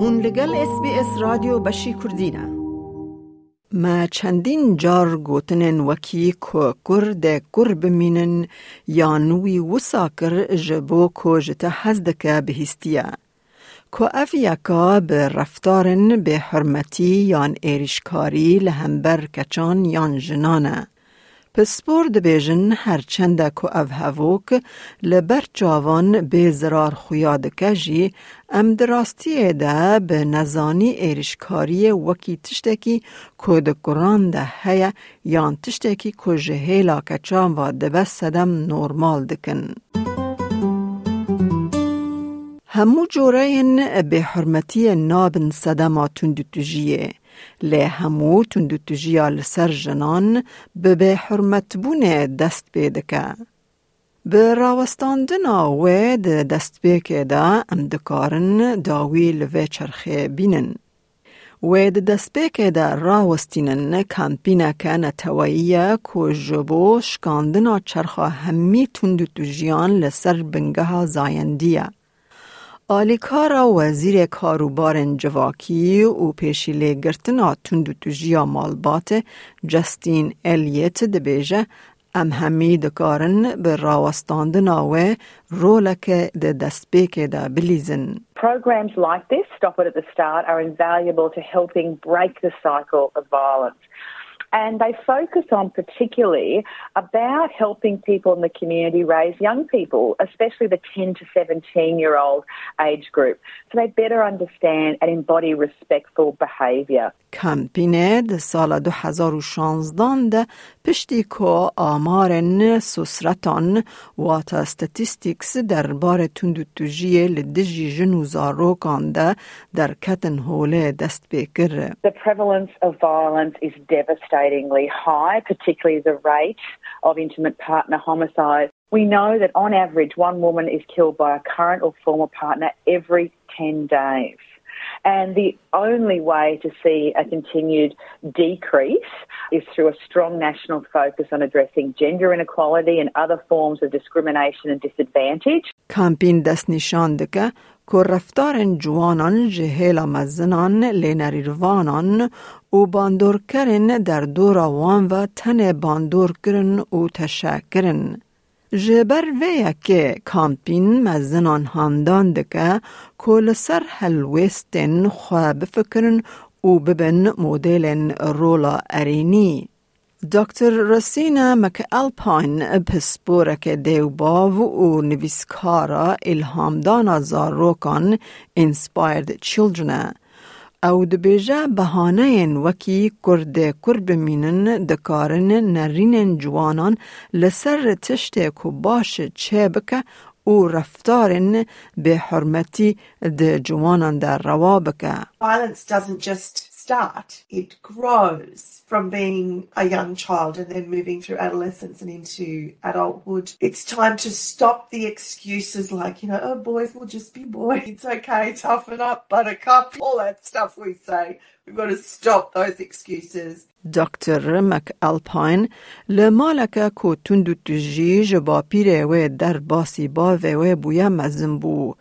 هون لگل اس بی اس رادیو بشی کردینه ما چندین جار گوتنن وکی که کرد کر بمینن یا نوی وساکر جبو که جتا حزدکه بهستیه. که اف یکا به رفتارن به حرمتی یان ایریشکاری لهمبر کچان یان جنانه. پسپور دبیجن هر چنده که او هووک لبر چاوان به زرار کجی ام دراستی ده به نزانی ایرشکاری وکی تشتکی که ده قرآن ده هیا یان تشتکی که جهیلا کچان و دبس سدم نورمال دکن. همو جورین به حرمتی نابن صدما تندتجیه لی همو تندتجیا لسر جنان به حرمت بونه دست بیدکه. به راوستاندنا و ده دست بیکه دا ام دکارن داوی لوه چرخه بینن. و د دسپیک دا راوستینن کمپینه که نتوائیه که جبو شکاندنا چرخه همی تندتو جیان لسر بنگه زایندیه. آلیکارا وزیر کاروبار جواکی و پیشیله گرتنا تندو تجیا مالبات جستین الیت دبیجه ام همی دکارن به راوستاندنا و رولک ده دستبیک ده بلیزن. Programs like this, Stop It at the Start, are invaluable to helping break the cycle of violence. And they focus on particularly about helping people in the community raise young people, especially the 10 to 17 year old age group, so they better understand and embody respectful behaviour. کمپین ده سال 2016 ده پشتی که آمار سسرتان و تا ستاتیستیکس در بار تندوتوژی لدجی جنو زاروکان ده در کتن هوله دست بکر. The prevalence of violence is devastatingly high, particularly the rate of intimate partner homicide. We know that on average one woman is killed by a current or former partner every 10 days. And the only way to see a continued decrease is through a strong national focus on addressing gender inequality and other forms of discrimination and disadvantage. کمپین دست نشان دکه که رفتار جوانان جهیل مزنان لینریروانان و باندور کرن در دور وان و تن باندور کرن و تشکرن. جبر ویا که کامپین مزنان هاندان دکه کل سر هلوستن خواه بفکرن و ببن مدل رولا ارینی. دکتر رسینا مک الپاین پسپورک دیوباو و نویسکارا الهامدانا زاروکان Inspired Children او د بهانه بهانهین وکی کرد کرب مینن د کارن نرین جوانان لسر تشت کو باش چه او رفتارن به حرمتی د جوانان در روابکه Violence doesn't just start, it grows from being a young child and then moving through adolescence and into adulthood. It's time to stop the excuses like, you know, oh, boys will just be boys. It's okay, toughen up, buttercup, all that stuff we say. We've got to stop those excuses. دکتر مک الپاین لمالک کو تندو تجی جبا پیره و در باسی با و بویا مزم بو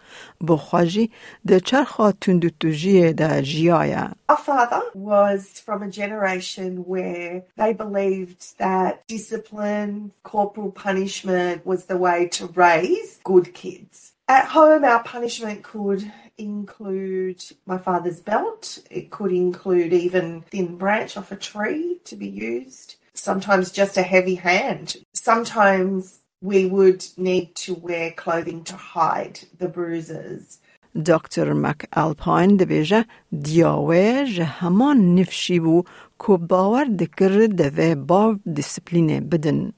بخواجی ده چرخا تندو تجی ده جیایا Our father was from a generation where they believed that discipline, corporal punishment was the way to raise good kids. At home, our punishment could include my father's belt. It could include even thin branch off a tree to be used. Sometimes just a heavy hand. Sometimes we would need to wear clothing to hide the bruises. دکتر مک الپاین دبیجه دیاوه جه همان نفشی بو که باور دکر دوه باو دیسپلینه بدن.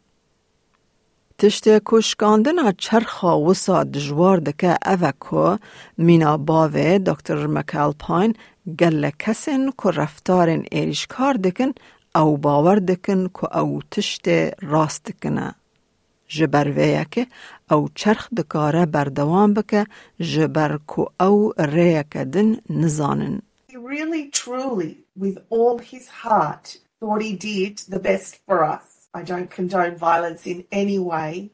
تشت کشکاندن چرخا وسا دجوار دکه اوه که مینا باوه دکتر مکال پاین گل کسن که رفتارن ایریشکار دکن او باور دکن که او تشت راست دکنه. جبر ویه که او چرخ دکاره بردوام بکه جبر که او ریه کدن نزانن. He really, truly, with all his heart, thought he did the best for us. I don't condone violence in any way,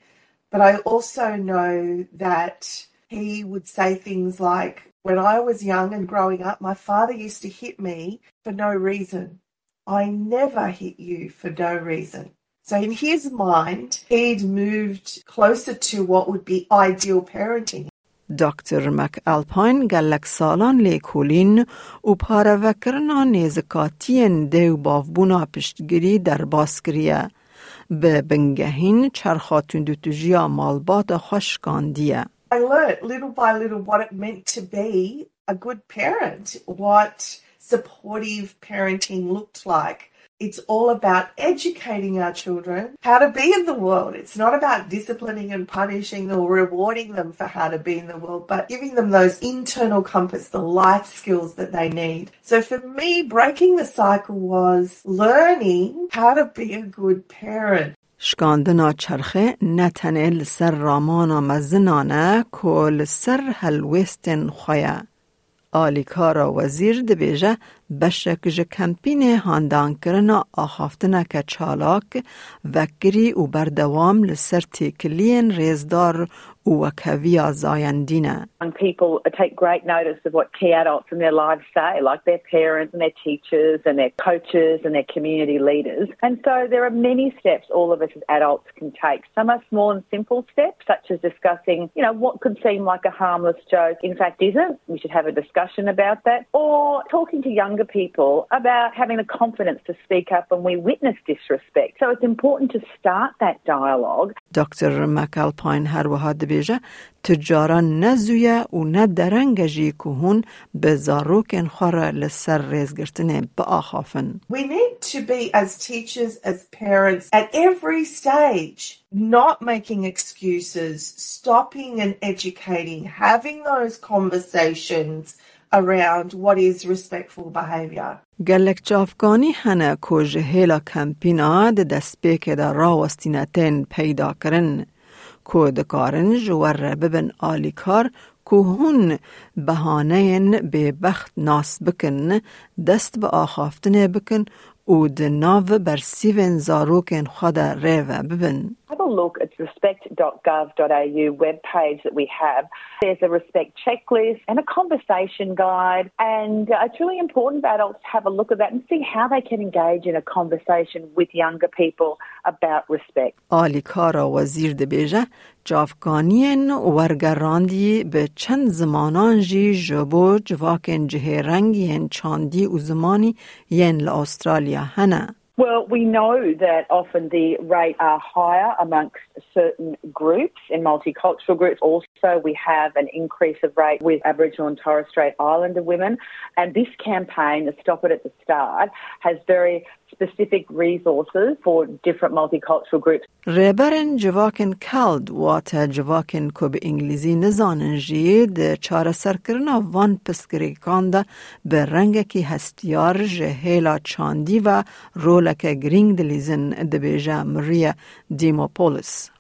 but I also know that he would say things like, When I was young and growing up, my father used to hit me for no reason. I never hit you for no reason. So in his mind, he'd moved closer to what would be ideal parenting. دکتر مک الپاین گلک سالان لیکولین و پاروکرنا نیزکاتین دیو بافبونا پشتگیری در باسکریه به بنگهین چرخاتون دوتوژیا مالبات خوشکاندیه. I learned little by little what it meant to be a good parent, what supportive parenting looked like. It's all about educating our children how to be in the world. It's not about disciplining and punishing or rewarding them for how to be in the world, but giving them those internal compass, the life skills that they need. So for me, breaking the cycle was learning how to be a good parent. شکاندنا چرخه نتنه لسر رامانا مزنانه که لسر هلوستن خواه. آلیکارا وزیر دبیجه بشک جه کمپین هاندان کرنا آخافتنا که چالاک وکری و بردوام لسر تیکلین ریزدار Young people take great notice of what key adults in their lives say, like their parents and their teachers and their coaches and their community leaders. And so there are many steps all of us as adults can take. Some are small and simple steps, such as discussing, you know, what could seem like a harmless joke, in fact isn't. We should have a discussion about that. Or talking to younger people about having the confidence to speak up when we witness disrespect. So it's important to start that dialogue. Dr. McAlpine the. دبیجه تجاران نزویه و نه درنگجی که هون به زاروکن خوره لسر ریزگرتنه با آخافن. We need to be as teachers, as parents, at every stage, not making excuses, stopping and educating, having those conversations around what is respectful behavior. گلک جافگانی هنه که جهیلا کمپینا ده دست پیک ده راوستینتین پیدا کرن. کو دکارن جور ببن آلیکار کو هون بهانه به بخت ناس بکن دست به آخافتنه بکن û di nav bersivên zarokên xwe de rêve bibin. Have a look at respect.gov.au web page that we have. There's a respect checklist and a conversation guide, and uh, it's really important for adults to have a look at that and see how they can engage in a conversation with younger people about respect. Ali Kara Wazir dibêje çavkaniyên wergerandiyê bi çend zimanan jî ji bo civakên cihêrengiyên çandî û zimanî yên li Astralya لأسترالیا هنه. Well, we know that often the rate are higher amongst certain groups in multicultural groups. Also, we have an increase of rate with Aboriginal and Torres Strait Islander women. And this campaign, the Stop It at the Start, has very specific resources for different multicultural groups. ریبرن جواکن کلد واتا جواکن کو به انگلیزی نزانن جی ده چاره سرکرنا وان پسکریکان ده به رنگ کی هستیار جهیلا چاندی و رولک دولة جرينجدليزن دبيجا مريا ديموبوليس.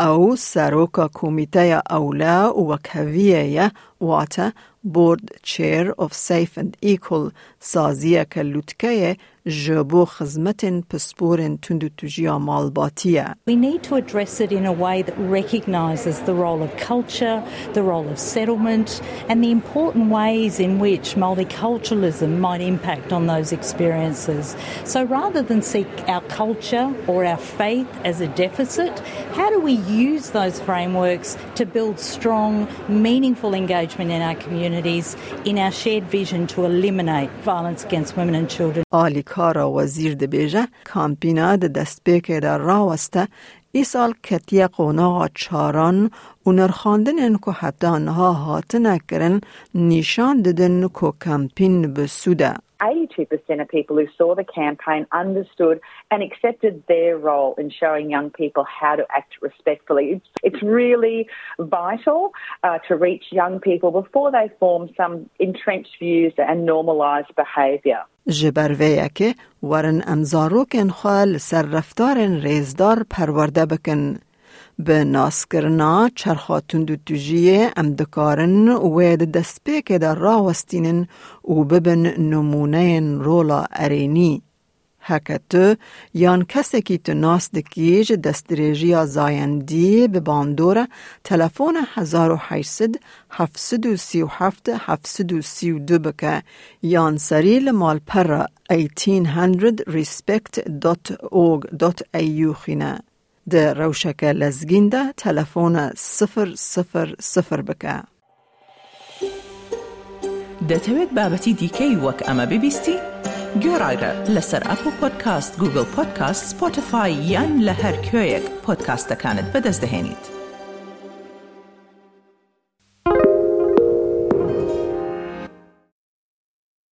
أو ساروكا كوميتايا أولا وكافيايا واتا بورد تشير أوف سيف أند إيكول equal سازیه که لوتکه جبو خزمتن پسپورن تندو تجیا مالباتیه. We need to address it in a way that recognises the role of culture, the role of settlement, and the important ways in which multiculturalism might impact on those experiences. So rather than seek our culture or our faith as a deficit, how do we use those frameworks to build strong, meaningful engagement in our communities in our shared vision to eliminate violence Against women and children? کارا وزیر دبیجه کامپینا ده دست بیکه در راوسته ای سال کتیه قونا چاران و نرخاندن که حتی آنها هاتنه کرن نشان ددن که کمپین بسوده. 82% of people who saw the campaign understood and accepted their role in showing young people how to act respectfully. It's, really vital uh, to reach young people before they form some entrenched views and normalised behaviour. ji berveyekê werin em ser revdarên. به ناسکرنا چرخاتون دو تجیه ام دکارن و دست پیک در راوستینن و ببن نمونه رولا ارینی. هکتو یان کسی که تو ناس دکیج دستریجی زایندی به باندور تلفون 1800 737 732 بکه یان سریل مال پر 1800respect.org.au خینه. ده روشک لزگین ده تلفون صفر صفر صفر بکه. دەتەوێت بابەتی دیکەی وەک ئەمە ببیستی؟ گۆڕایرە لەسەر ئەپ و پۆدکاست گوگل پۆدکاست سپۆتفاای یان لە هەر کوێیەک پۆدکاستەکانت بەدەستدەێنیت.